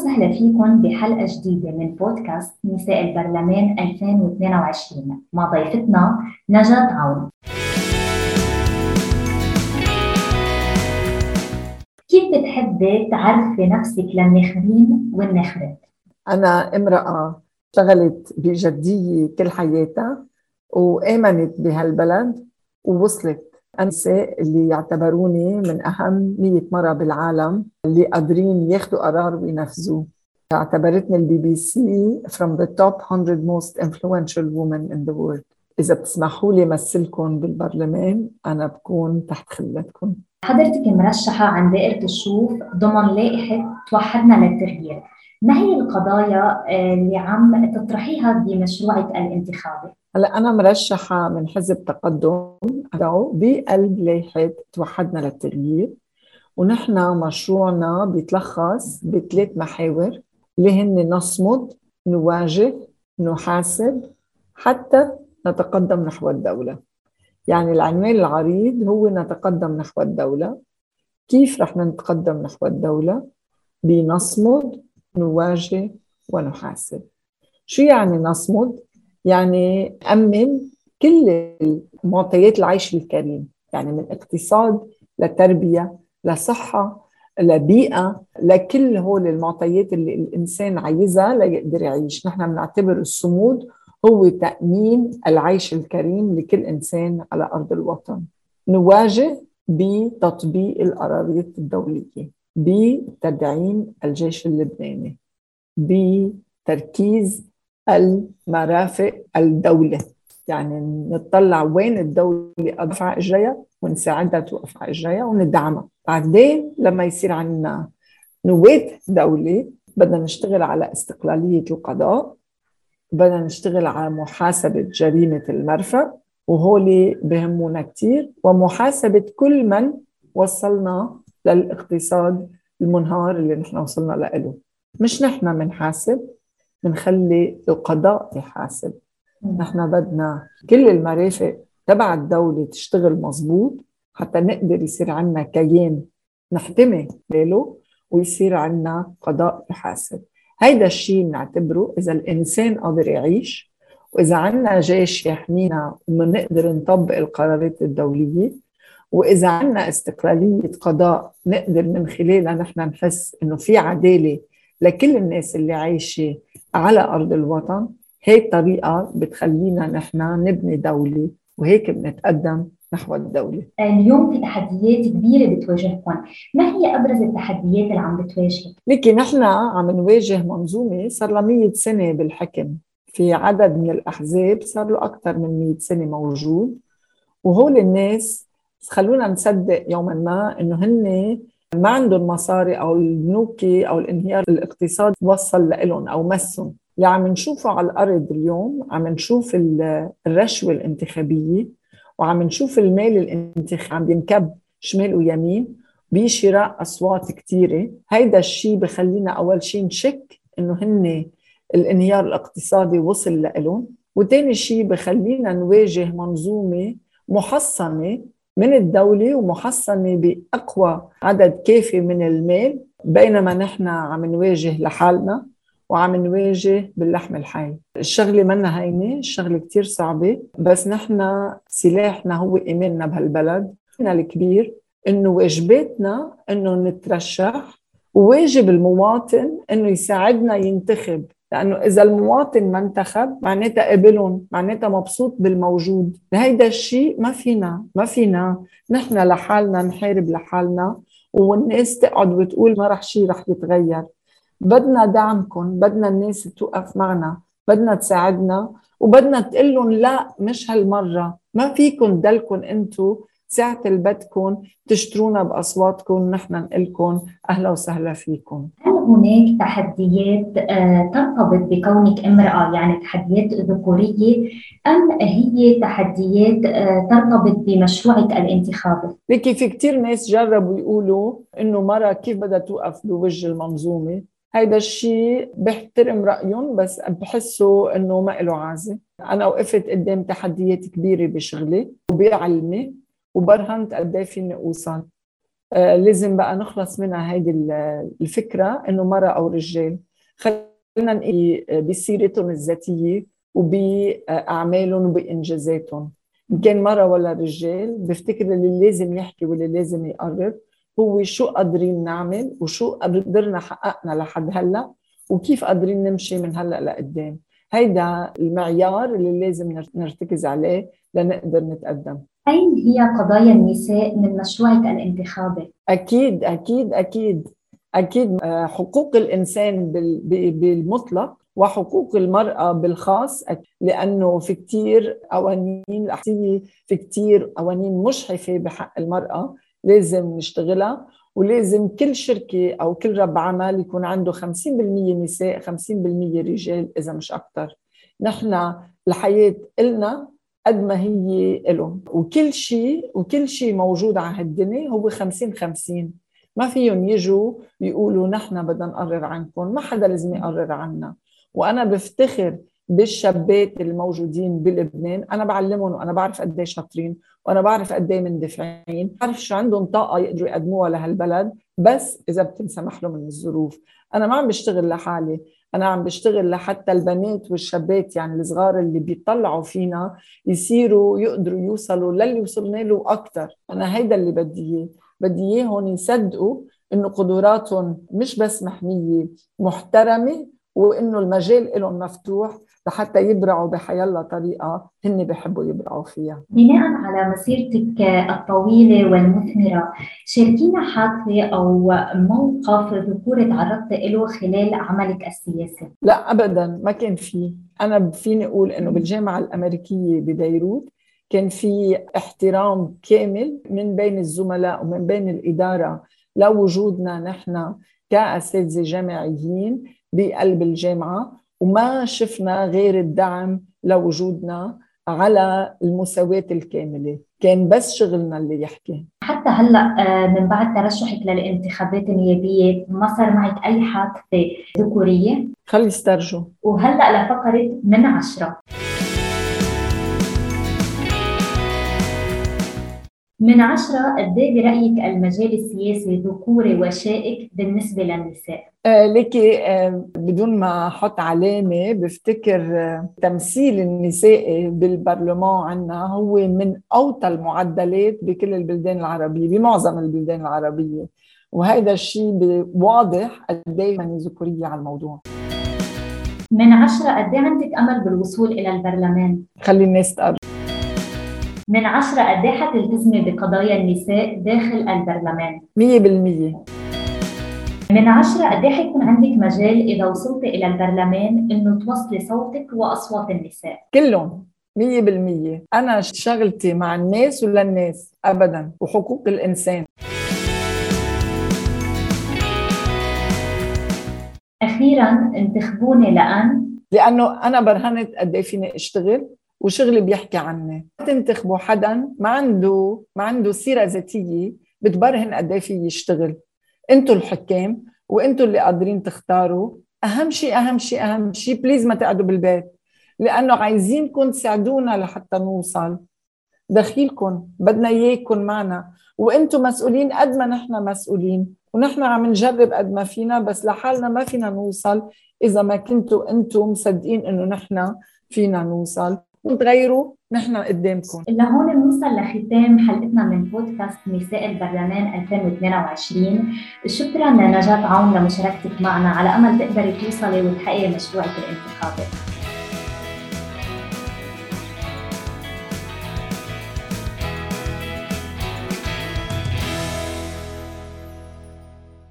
وسهلا فيكم بحلقة جديدة من بودكاست نساء البرلمان 2022 مع ضيفتنا نجاة عون كيف بتحبي تعرفي نفسك للناخرين والناخرات؟ أنا امرأة اشتغلت بجدية كل حياتها وآمنت بهالبلد ووصلت النساء اللي يعتبروني من أهم 100 مرة بالعالم اللي قادرين ياخذوا قرار وينفذوه اعتبرتني البي بي سي from the top 100 most influential women in the world. إذا بتسمحوا لي مثلكم بالبرلمان أنا بكون تحت خدمتكم. حضرتك مرشحة عن دائرة الشوف ضمن لائحة توحدنا للتغيير. ما هي القضايا آه، اللي عم تطرحيها بمشروعك الانتخابي؟ هلا أنا مرشحة من حزب تقدم بقلب لائحة توحدنا للتغيير ونحن مشروعنا بيتلخص بثلاث محاور اللي هن نصمد نواجه نحاسب حتى نتقدم نحو الدولة يعني العنوان العريض هو نتقدم نحو الدولة كيف رح نتقدم نحو الدولة بنصمد نواجه ونحاسب شو يعني نصمد؟ يعني أمن كل معطيات العيش الكريم يعني من اقتصاد لتربية لصحة لبيئة لكل هول المعطيات اللي الإنسان عايزها ليقدر يعيش. نحن بنعتبر الصمود هو تأمين العيش الكريم لكل إنسان على أرض الوطن. نواجه بتطبيق القرارات الدولية. بتدعيم الجيش اللبناني. بتركيز المرافق الدولة. يعني نطلع وين الدولة قد على إجريها ونساعدها توقف على إجريها وندعمها. بعدين لما يصير عندنا نواة دولة بدنا نشتغل على استقلالية القضاء بدنا نشتغل على محاسبة جريمة المرفأ وهولي بهمونا كتير ومحاسبة كل من وصلنا للاقتصاد المنهار اللي نحن وصلنا له مش نحن بنحاسب بنخلي القضاء يحاسب نحن بدنا كل المرافق تبع الدولة تشتغل مزبوط حتى نقدر يصير عنا كيان نحتمي له ويصير عنا قضاء يحاسب هيدا الشيء بنعتبره إذا الإنسان قادر يعيش وإذا عنا جيش يحمينا ومنقدر نطبق القرارات الدولية وإذا عنا استقلالية قضاء نقدر من خلالها نحن نحس إنه في عدالة لكل الناس اللي عايشة على أرض الوطن هيك طريقة بتخلينا نحن نبني دولة وهيك بنتقدم نحو الدولة. اليوم في تحديات كبيرة بتواجهكم ما هي أبرز التحديات اللي عم بتواجهك؟ لكن نحن عم نواجه منظومة صار لها 100 سنة بالحكم. في عدد من الأحزاب صار له أكثر من 100 سنة موجود. وهول الناس خلونا نصدق يوما ما إنه هن ما عندهم مصاري أو البنوك أو الانهيار الاقتصادي وصل لهم أو مسهم. اللي عم نشوفه على الأرض اليوم عم نشوف الرشوة الانتخابية وعم نشوف المال الانتخابي عم ينكب شمال ويمين بشراء أصوات كثيره هيدا الشيء بخلينا أول شيء نشك إنه هن الانهيار الاقتصادي وصل لهم وثاني شيء بخلينا نواجه منظومة محصنة من الدولة ومحصنة بأقوى عدد كافي من المال بينما نحن عم نواجه لحالنا وعم نواجه باللحم الحي. الشغلة منا هينة الشغلة كتير صعبة بس نحن سلاحنا هو إيماننا بهالبلد. الكبير إنه واجباتنا إنه نترشح وواجب المواطن إنه يساعدنا ينتخب لأنه إذا المواطن ما انتخب معناتها قبلهم معناتها مبسوط بالموجود. هيدا الشيء ما فينا ما فينا. نحن لحالنا نحارب لحالنا والناس تقعد وتقول ما رح شيء رح يتغير. بدنا دعمكم بدنا الناس توقف معنا بدنا تساعدنا وبدنا تقول لهم لا مش هالمرة. ما فيكم تدلكم أنتم ساعة اللي بدكم تشترونا بأصواتكم نحن نقلكم. أهلا وسهلا فيكم. هل هناك تحديات آه، ترتبط بكونك امرأة يعني تحديات ذكورية أم هي تحديات آه، ترتبط بمشروعك الانتخابي؟ لكي في كتير ناس جربوا يقولوا إنه مرة كيف بدها توقف بوجه المنظومة؟ هيدا الشيء بحترم رأيهم بس بحسه إنه ما له عازة. أنا وقفت قدام تحديات كبيرة بشغلي وبعلمي وبرهنت قد إيه فيني أوصل. آه لازم بقى نخلص منها هيدي الفكرة إنه مرة أو رجال. خلينا نقي بسيرتهم الذاتية وبأعمالهم وبإنجازاتهم. ان كان مرة ولا رجال بفتكر اللي لازم يحكي واللي لازم يقرب هو شو قادرين نعمل وشو قدرنا حققنا لحد هلأ وكيف قادرين نمشي من هلأ لقدام. هيدا المعيار اللي لازم نرتكز عليه لنقدر نتقدم. أين هي قضايا النساء من مشروعك الانتخابي؟ أكيد أكيد أكيد أكيد. آه، حقوق الإنسان بالمطلق وحقوق المرأة بالخاص. لأنه في كتير قوانين الأحسية في كتير قوانين مشحفة بحق المرأة لازم نشتغلها. ولازم كل شركة أو كل رب عمل يكون عنده 50% نساء 50% رجال إذا مش أكثر نحن الحياة إلنا قد ما هي إلهم. وكل شيء وكل شيء موجود على هالدنيا هو 50 50 ما فيهم يجوا يقولوا نحن بدنا نقرر عنكم. ما حدا لازم يقرر عنا. وأنا بفتخر بالشابات الموجودين بلبنان. أنا بعلمهم وأنا بعرف قد إيه شاطرين وأنا بعرف قد إيه مندفعين. بعرف شو عندهم طاقة يقدروا يقدموها لهالبلد. بس إذا بتنسمح لهم من الظروف. أنا ما عم بشتغل لحالي. أنا عم بشتغل لحتى البنات والشابات يعني الصغار اللي بيطلعوا فينا يصيروا يقدروا يوصلوا للي وصلنا له أكثر أنا هيدا اللي بدي إياه. بدي اياهم يصدقوا إنه قدراتهم مش بس محمية محترمة وإنه المجال لهم مفتوح. لحتى يبرعوا بحيالله طريقة هن بحبوا يبرعوا فيها. بناء على مسيرتك الطويلة والمثمرة، شاركينا حادثه أو موقف ذكوري تعرضت له خلال عملك السياسي. لا ابدا ما كان في، أنا فيني أقول إنه بالجامعة الأمريكية ببيروت كان في احترام كامل من بين الزملاء ومن بين الإدارة لوجودنا نحن كأساتذة جامعيين بقلب الجامعة وما شفنا غير الدعم لوجودنا على المساواة الكاملة. كان بس شغلنا اللي يحكي. حتى هلأ آه، من بعد ترشحك للانتخابات النيابية ما صار معك أي حادثة ذكورية؟ خلي استرجوا وهلأ لفقرة من عشرة. من عشرة قد إيه برأيك المجال السياسي ذكوري وشائك بالنسبة للنساء؟ آه لكي آه بدون ما أحط علامة بفتكر آه تمثيل النساء بالبرلمان عندنا هو من أوطى المعدلات بكل البلدان العربية بمعظم البلدان العربية وهذا الشيء واضح قد إيه ذكورية على الموضوع من عشرة قد إيه عندك أمل بالوصول إلى البرلمان؟ خلي الناس تقرب من عشرة قد إيه حتلتزمي بقضايا النساء داخل البرلمان؟ 100% من عشرة قد إيه حيكون عندك مجال إذا وصلتي إلى البرلمان إنه توصلي صوتك وأصوات النساء؟ كلهم. 100% أنا شغلتي مع الناس وللناس أبدا وحقوق الإنسان. أخيرا انتخبوني لأن؟ لأنه أنا برهنت قد إيه فيني أشتغل. وشغلي بيحكي عني تنتخبوا حدا ما عنده ما عنده سيرة ذاتية بتبرهن قد إيه يشتغل. إنتوا الحكام وإنتوا اللي قادرين تختاروا. أهم شيء أهم شيء أهم شيء بليز ما تقعدوا بالبيت. لأنه عايزينكم تساعدونا لحتى نوصل. دخيلكم بدنا إياكم معنا. وأنتم مسؤولين قد ما نحن مسؤولين. ونحن عم نجرب قد ما فينا بس لحالنا ما فينا نوصل. إذا ما كنتوا أنتم مصدقين إنه نحن فينا نوصل. وتغيروا نحن قدامكم. لهون بنوصل لختام حلقتنا من بودكاست نساء البرلمان 2022 شكرا لنجاة عون لمشاركتك معنا. على أمل تقدري توصلي وتحققي مشروعك الانتخابي.